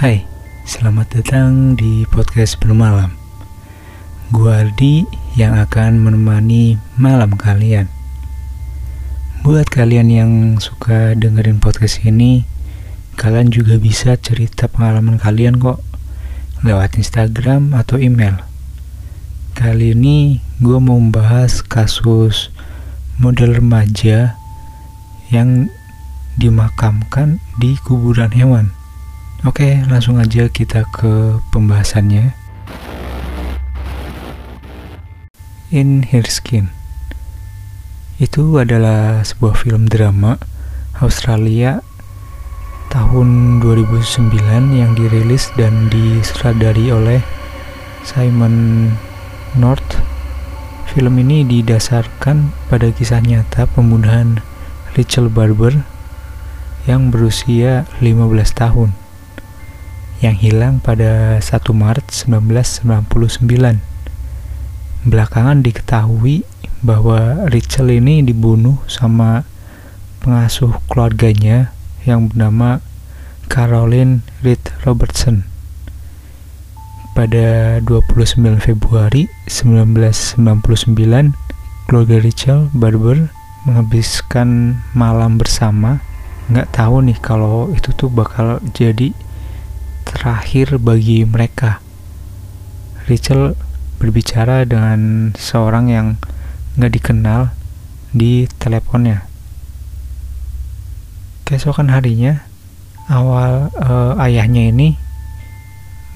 Hai, selamat datang di podcast bermalam. Gua Ardi yang akan menemani malam kalian. Buat kalian yang suka dengerin podcast ini, kalian juga bisa cerita pengalaman kalian kok lewat Instagram atau email. Kali ini gue mau membahas kasus model remaja yang dimakamkan di kuburan hewan. Oke, langsung aja kita ke pembahasannya. In Skin itu adalah sebuah film drama Australia tahun 2009 yang dirilis dan disutradari oleh Simon North. Film ini didasarkan pada kisah nyata pembunuhan Rachel Barber yang berusia 15 tahun yang hilang pada 1 Maret 1999. Belakangan diketahui bahwa Rachel ini dibunuh sama pengasuh keluarganya yang bernama Caroline Reed Robertson pada 29 Februari 1999 keluarga Rachel Barber menghabiskan malam bersama nggak tahu nih kalau itu tuh bakal jadi terakhir bagi mereka. Rachel berbicara dengan seorang yang nggak dikenal di teleponnya. Keesokan harinya, awal uh, ayahnya ini,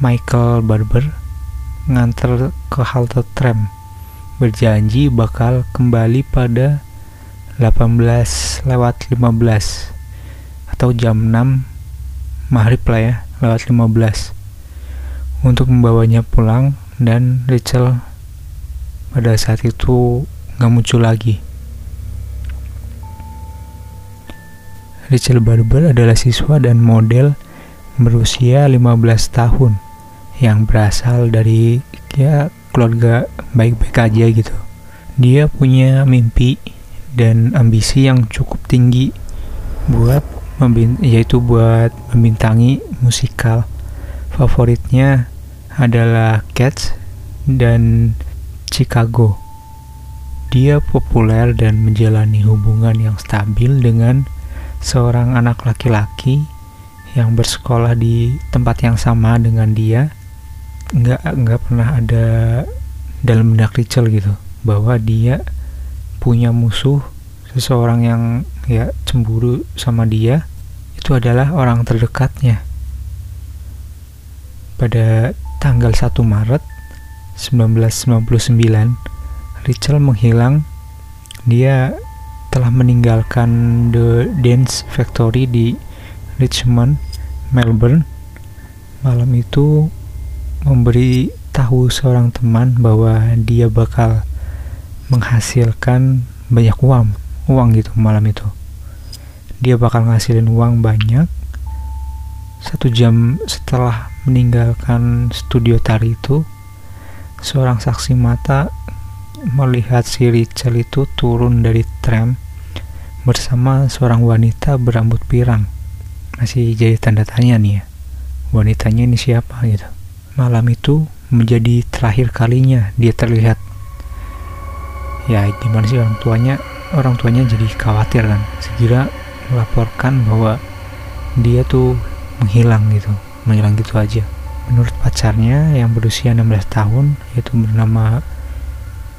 Michael Barber, nganter ke halte tram, berjanji bakal kembali pada 18 lewat 15 atau jam 6 maghrib lah ya lewat 15 untuk membawanya pulang dan Rachel pada saat itu nggak muncul lagi. Rachel Barber adalah siswa dan model berusia 15 tahun yang berasal dari ya keluarga baik-baik aja gitu. Dia punya mimpi dan ambisi yang cukup tinggi buat yaitu buat membintangi musikal. Favoritnya adalah Cats dan Chicago. Dia populer dan menjalani hubungan yang stabil dengan seorang anak laki-laki yang bersekolah di tempat yang sama dengan dia. Nggak nggak pernah ada dalam benak Rachel gitu bahwa dia punya musuh seseorang yang ya cemburu sama dia itu adalah orang terdekatnya. Pada tanggal 1 Maret 1999, Rachel menghilang. Dia telah meninggalkan The Dance Factory di Richmond, Melbourne. Malam itu memberi tahu seorang teman bahwa dia bakal menghasilkan banyak uang uang gitu malam itu. Dia bakal ngasilin uang banyak. Satu jam setelah meninggalkan studio tari itu seorang saksi mata melihat si Rachel itu turun dari tram bersama seorang wanita berambut pirang. Masih jadi tanda tanya nih ya wanitanya ini siapa gitu. Malam itu menjadi terakhir kalinya dia terlihat. Ya gimana sih orang tuanya orang tuanya jadi khawatir kan. Segera melaporkan bahwa dia tuh menghilang gitu menghilang gitu aja. Menurut pacarnya yang berusia 16 tahun yaitu bernama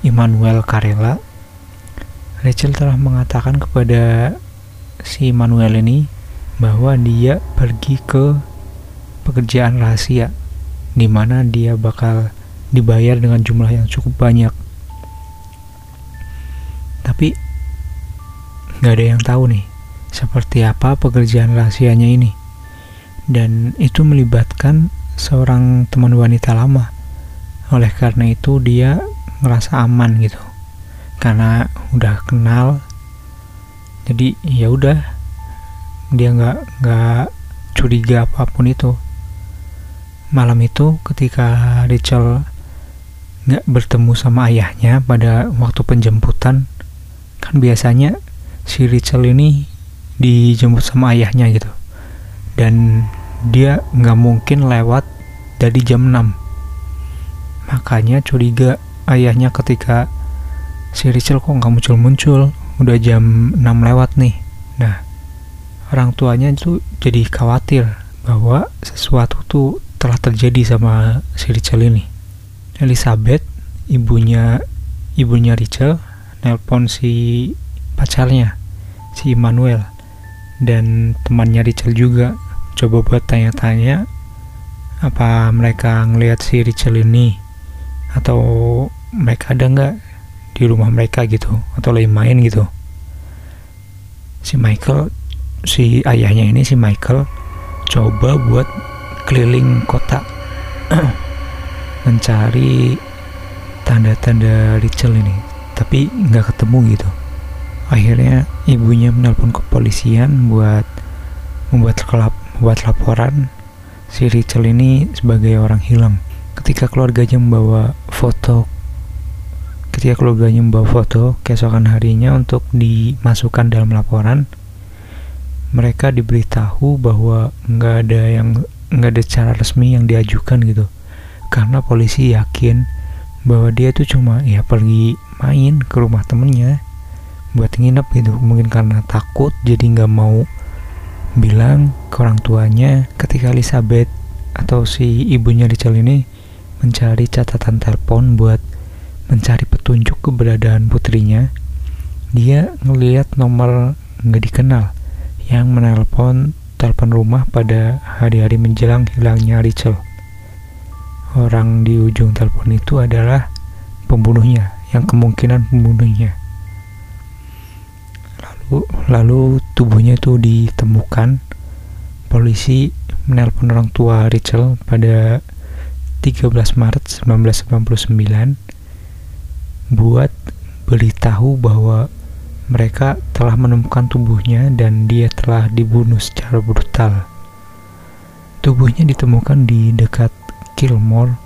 Immanuel Carella Rachel telah mengatakan kepada si Immanuel ini bahwa dia pergi ke pekerjaan rahasia di mana dia bakal dibayar dengan jumlah yang cukup banyak. Tapi nggak ada yang tahu nih seperti apa pekerjaan rahasianya ini. Dan itu melibatkan seorang teman wanita lama. Oleh karena itu dia ngerasa aman gitu. Karena udah kenal. Jadi ya udah dia nggak nggak curiga apa pun itu. Malam itu ketika Rachel nggak bertemu sama ayahnya pada waktu penjemputan kan biasanya si Rachel ini dijemput sama ayahnya gitu. Dan dia nggak mungkin lewat dari jam 6 makanya curiga ayahnya ketika si Rachel kok nggak muncul-muncul udah jam 6 lewat nih. Nah orang tuanya itu jadi khawatir bahwa sesuatu tuh telah terjadi sama si Rachel ini. Elizabeth ibunya ibunya Rachel nelpon si pacarnya si Emmanuel dan temannya Rachel juga. Coba buat tanya-tanya apa mereka ngelihat si Rachel ini? Atau mereka ada nggak di rumah mereka gitu? Atau lagi main gitu? Si Michael si ayahnya ini si Michael coba buat keliling kota. Mencari tanda-tanda Rachel ini. Tapi nggak ketemu gitu akhirnya ibunya menelpon kepolisian buat membuat kelap membuat laporan. Si Rachel ini sebagai orang hilang. Ketika keluarganya membawa foto ketika keluarganya membawa foto keesokan harinya untuk dimasukkan dalam laporan mereka diberitahu bahwa nggak ada yang nggak ada cara resmi yang diajukan gitu. Karena polisi yakin bahwa dia tuh cuma ya pergi main ke rumah temennya buat nginep gitu. Mungkin karena takut jadi nggak mau bilang ke orang tuanya. Ketika Elizabeth atau si ibunya Rachel ini mencari catatan telepon buat mencari petunjuk keberadaan putrinya dia ngelihat nomor nggak dikenal yang menelpon telepon rumah pada hari-hari menjelang hilangnya Rachel. Orang di ujung telepon itu adalah pembunuhnya yang kemungkinan pembunuhnya lalu tubuhnya itu ditemukan polisi menelpon orang tua Rachel pada 13 Maret 1999 buat beritahu bahwa mereka telah menemukan tubuhnya dan dia telah dibunuh secara brutal. Tubuhnya ditemukan di dekat Kilmore,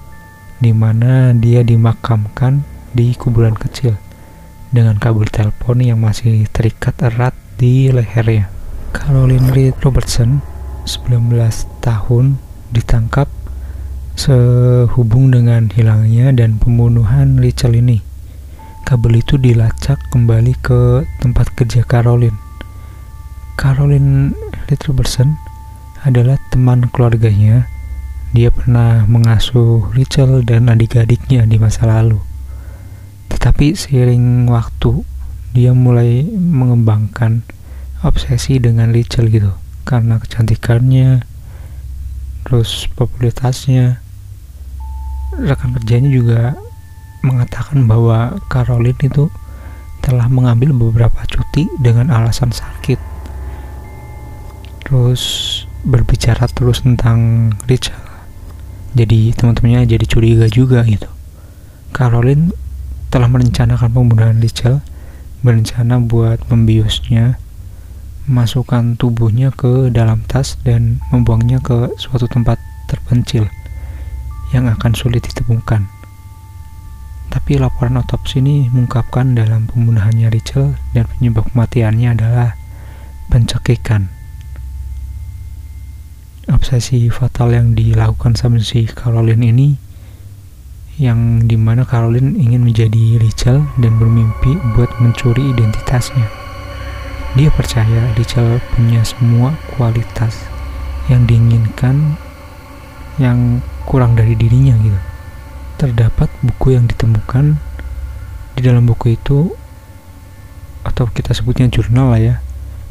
di mana dia dimakamkan di kuburan kecil dengan kabel telepon yang masih terikat erat di lehernya. Caroline Reed Robertson, 19 tahun, ditangkap sehubung dengan hilangnya dan pembunuhan Rachel ini. Kabel itu dilacak kembali ke tempat kerja Caroline. Caroline Reed Robertson adalah teman keluarganya. Dia pernah mengasuh Rachel dan adik-adiknya di masa lalu. Tetapi seiring waktu dia mulai mengembangkan obsesi dengan Rachel gitu. Karena kecantikannya terus popularitasnya rekan kerjanya juga mengatakan bahwa Caroline itu telah mengambil beberapa cuti dengan alasan sakit. Terus berbicara terus tentang Rachel jadi teman-temannya jadi curiga juga gitu. Caroline telah merencanakan pembunuhan Rachel berencana buat membiusnya masukkan tubuhnya ke dalam tas dan membuangnya ke suatu tempat terpencil yang akan sulit ditemukan. Tapi laporan otopsi ini mengungkapkan dalam pembunuhannya Rachel dan penyebab kematiannya adalah pencekikan. Obsesi fatal yang dilakukan sama si Caroline ini yang di mana Caroline ingin menjadi Rachel dan bermimpi buat mencuri identitasnya. Dia percaya Rachel punya semua kualitas yang diinginkan yang kurang dari dirinya gitu. Terdapat buku yang ditemukan di dalam buku itu atau kita sebutnya jurnal lah ya,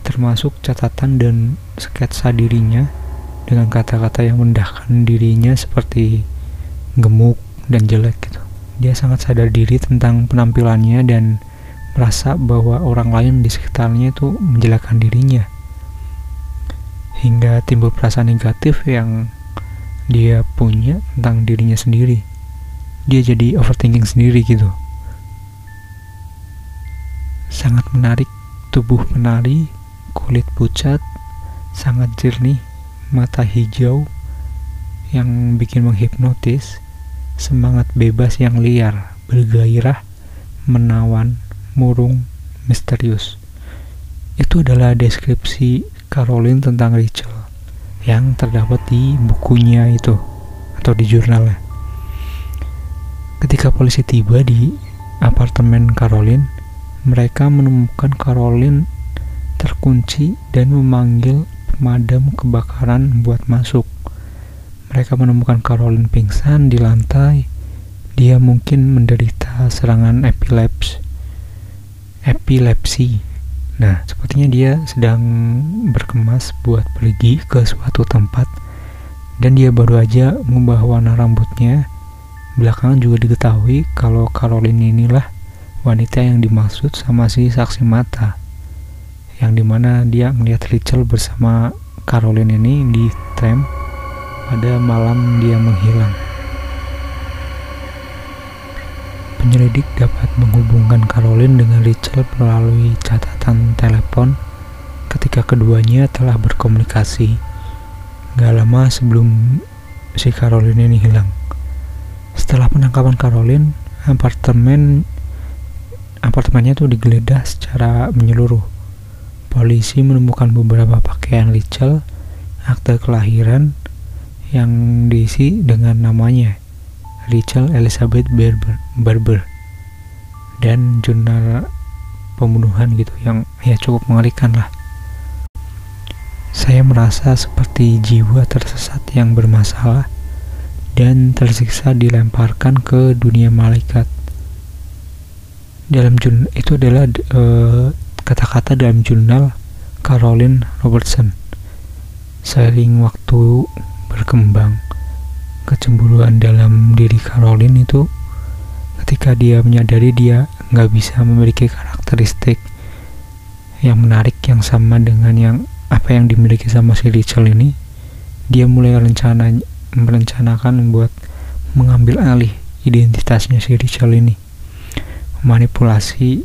termasuk catatan dan sketsa dirinya dengan kata-kata yang mendahkan dirinya seperti gemuk, dan jelek gitu. Dia sangat sadar diri tentang penampilannya dan merasa bahwa orang lain di sekitarnya itu menjelekkan dirinya. Hingga timbul perasaan negatif yang dia punya tentang dirinya sendiri. Dia jadi overthinking sendiri gitu. Sangat menarik, tubuh menari, kulit pucat, sangat jernih, mata hijau yang bikin menghipnotis semangat bebas yang liar, bergairah, menawan, murung, misterius. Itu adalah deskripsi Caroline tentang Rachel yang terdapat di bukunya itu atau di jurnalnya. Ketika polisi tiba di apartemen Caroline, mereka menemukan Caroline terkunci dan memanggil pemadam kebakaran buat masuk. Mereka menemukan Caroline pingsan di lantai. Dia mungkin menderita serangan epilepsi. Epilepsi. Nah, sepertinya dia sedang berkemas buat pergi ke suatu tempat dan dia baru aja mengubah warna rambutnya. Belakangan juga diketahui kalau Caroline inilah wanita yang dimaksud sama si saksi mata yang di mana dia melihat Rachel bersama Caroline ini di tram pada malam dia menghilang. Penyelidik dapat menghubungkan Caroline dengan Rachel melalui catatan telepon ketika keduanya telah berkomunikasi gak lama sebelum si Caroline ini hilang. Setelah penangkapan Caroline, apartemen apartemennya tuh digeledah secara menyeluruh polisi menemukan beberapa pakaian Rachel, akte kelahiran yang diisi dengan namanya Rachel Elizabeth Barber, Barber dan jurnal pembunuhan gitu yang ya cukup mengerikan lah. Saya merasa seperti jiwa tersesat yang bermasalah dan tersiksa dilemparkan ke dunia malaikat. Dalam jurnal itu adalah uh, kata-kata dalam jurnal Caroline Robertson. Seiring waktu berkembang, kecemburuan dalam diri Caroline itu ketika dia menyadari dia nggak bisa memiliki karakteristik yang menarik yang sama dengan yang apa yang dimiliki sama si Rachel ini, dia mulai rencana merencanakan membuat mengambil alih identitasnya si Rachel ini, manipulasi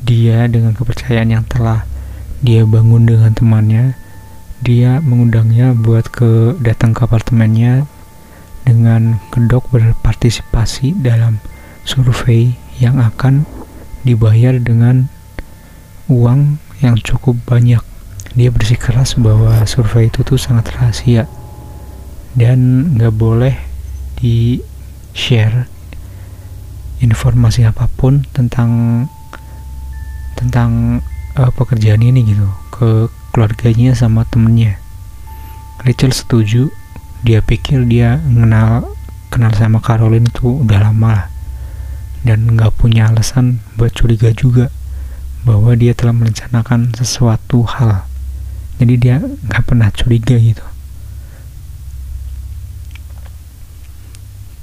dia dengan kepercayaan yang telah dia bangun dengan temannya dia mengundangnya buat ke datang ke apartemennya dengan kedok berpartisipasi dalam survei yang akan dibayar dengan uang yang cukup banyak. Dia bersikeras bahwa survei itu tuh sangat rahasia dan nggak boleh di share informasi apa pun tentang tentang uh, pekerjaan ini gitu ke keluarganya sama temennya. Rachel setuju. Dia pikir dia kenal kenal sama Caroline itu udah lama lah. Dan nggak punya alasan buat curiga juga bahwa dia telah merencanakan sesuatu hal. Jadi dia nggak pernah curiga gitu.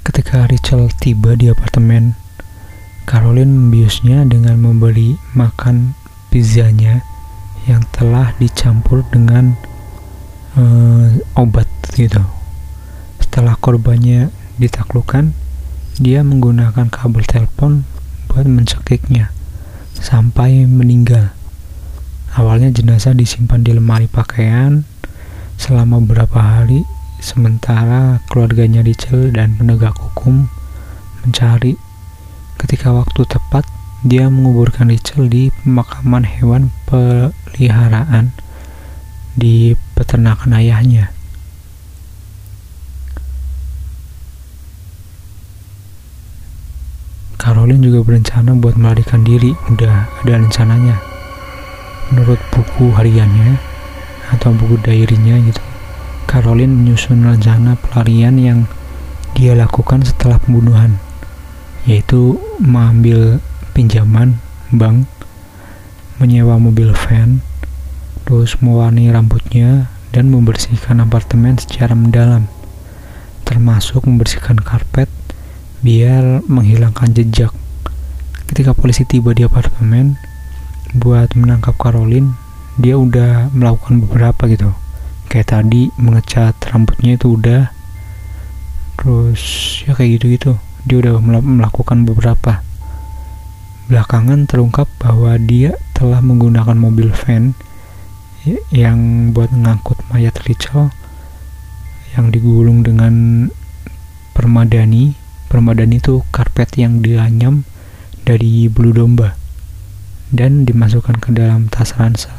Ketika Rachel tiba di apartemen Caroline membiusnya dengan memberi makan pizzanya yang telah dicampur dengan uh, obat gitu. Setelah korbannya ditaklukkan, dia menggunakan kabel telepon buat mencekiknya sampai meninggal. Awalnya jenazah disimpan di lemari pakaian selama beberapa hari, sementara keluarganya Rachel dan penegak hukum mencari Ketika waktu tepat, dia menguburkan Rachel di pemakaman hewan peliharaan di peternakan ayahnya. Caroline juga berencana buat melarikan diri, udah ada rencananya. Menurut buku hariannya atau buku diary-nya gitu, Caroline menyusun rencana pelarian yang dia lakukan setelah pembunuhan yaitu mengambil pinjaman bank, menyewa mobil van, terus mewarnai rambutnya dan membersihkan apartemen secara mendalam, termasuk membersihkan karpet biar menghilangkan jejak. Ketika polisi tiba di apartemen buat menangkap Caroline, dia udah melakukan beberapa gitu. Kayak tadi mengecat rambutnya itu udah terus ya kayak gitu-gitu dia udah melakukan beberapa. Belakangan terungkap bahwa dia telah menggunakan mobil van yang buat ngangkut mayat Rachel yang digulung dengan permadani. Permadani itu karpet yang dianyam dari bulu domba dan dimasukkan ke dalam tas ransel.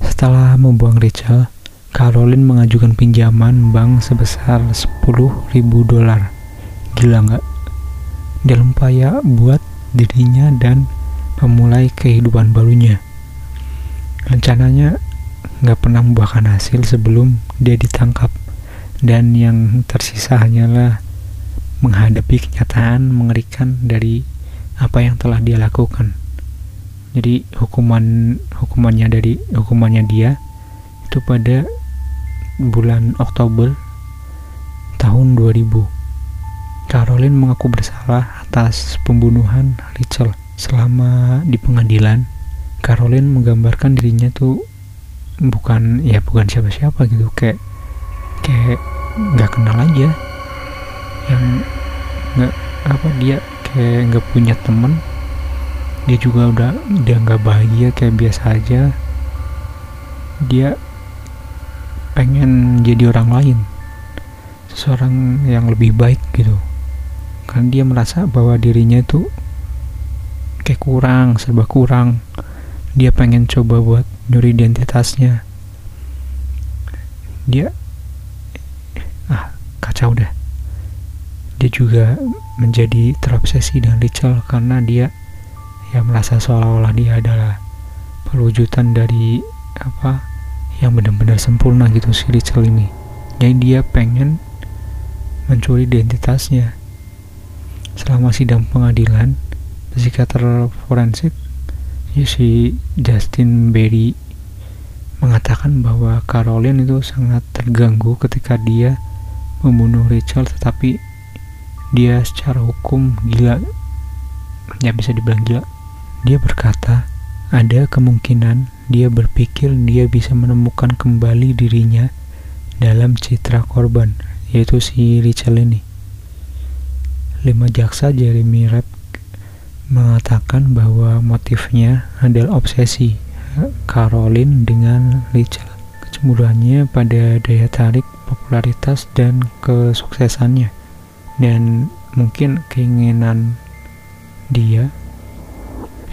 Setelah membuang Rachel, Caroline mengajukan pinjaman bank sebesar 10.000 dolar. Gila nggak? Dalam upaya buat dirinya dan memulai kehidupan barunya. Rencananya nggak pernah membuahkan hasil sebelum dia ditangkap dan yang tersisa hanyalah menghadapi kenyataan mengerikan dari apa yang telah dia lakukan jadi hukuman hukumannya dari hukumannya dia itu pada bulan Oktober tahun 2000 Caroline mengaku bersalah atas pembunuhan Rachel selama di pengadilan. Caroline menggambarkan dirinya tuh bukan ya bukan siapa-siapa gitu kayak kayak nggak kenal aja. Yang nggak apa dia kayak nggak punya temen. Dia juga udah dia nggak bahagia kayak biasa aja. Dia pengen jadi orang lain. Seseorang yang lebih baik gitu karena dia merasa bahwa dirinya itu kayak kurang serba kurang. Dia pengen coba buat nyuri identitasnya. Dia ah kacau deh. Dia juga menjadi terobsesi dengan Rachel karena dia ya merasa seolah-olah dia adalah perwujudan dari apa yang benar-benar sempurna gitu si Rachel ini. Jadi dia pengen mencuri identitasnya selama sidang pengadilan psikiater forensik ya si Justin Berry mengatakan bahwa Caroline itu sangat terganggu ketika dia membunuh Rachel tetapi dia secara hukum gila ya bisa dibilang gila dia berkata, ada kemungkinan dia berpikir dia bisa menemukan kembali dirinya dalam citra korban, yaitu si Richard ini. Lima jaksa Jeremy Rapp mengatakan bahwa motifnya adalah obsesi Caroline dengan Richard. Kecemburuannya pada daya tarik, popularitas, dan kesuksesannya. Dan mungkin keinginan dia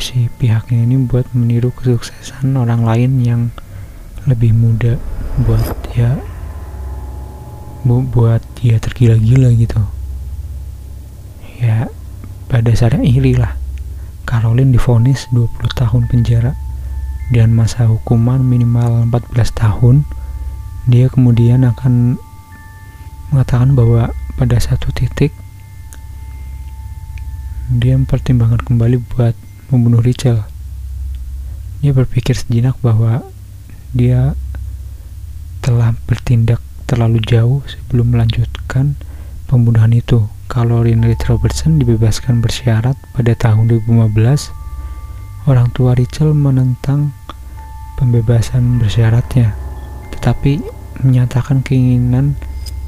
si pihaknya ini buat meniru kesuksesan orang lain yang lebih muda buat dia bu buat dia tergila-gila gitu ya pada dasarnya iri lah Caroline difonis 20 tahun penjara dan masa hukuman minimal 14 tahun dia kemudian akan mengatakan bahwa pada satu titik dia mempertimbangkan kembali buat membunuh Rachel. Dia berpikir sejenak bahwa dia telah bertindak terlalu jauh sebelum melanjutkan pembunuhan itu. Kalau Rinrit Robertson dibebaskan bersyarat pada tahun 2015, orang tua Rachel menentang pembebasan bersyaratnya, tetapi menyatakan keinginan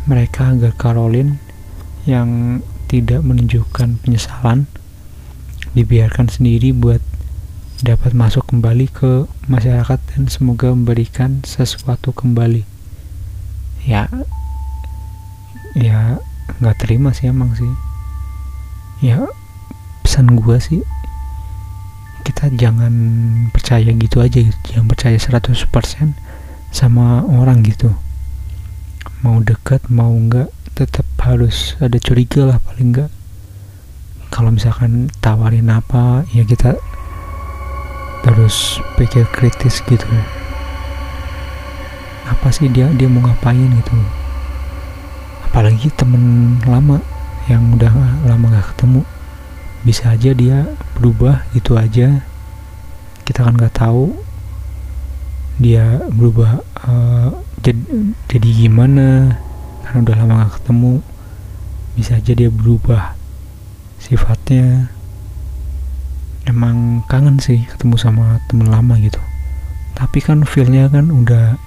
mereka agar Caroline yang tidak menunjukkan penyesalan dibiarkan sendiri buat dapat masuk kembali ke masyarakat dan semoga memberikan sesuatu kembali. Ya ya nggak terima sih emang sih. Ya pesan gua sih kita jangan percaya gitu aja gitu jangan percaya 100% sama orang gitu. Mau dekat mau enggak tetap harus ada curiga lah paling enggak kalau misalkan tawarin apa ya kita terus pikir kritis gitu. Apa sih dia dia mau ngapain gitu apalagi temen lama yang udah lama gak ketemu. Bisa aja dia berubah gitu aja. Kita kan nggak tahu dia berubah uh, jadi, jadi gimana. Karena udah lama gak ketemu. Bisa aja dia berubah sifatnya. Emang kangen sih ketemu sama temen lama gitu. Tapi kan feelnya kan udah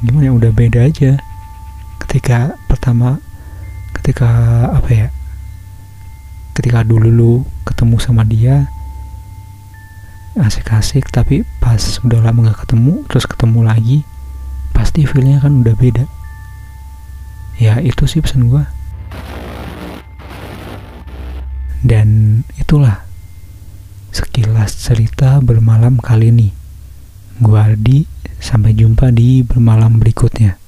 gimana ya udah beda aja. Ketika pertama ketika apa ya ketika dulu lu ketemu sama dia asik-asik tapi pas udah lama gak ketemu terus ketemu lagi pasti feelnya kan udah beda ya itu sih pesan gue dan itulah sekilas cerita bermalam kali ini. Gua Ardi, sampai jumpa di bermalam berikutnya.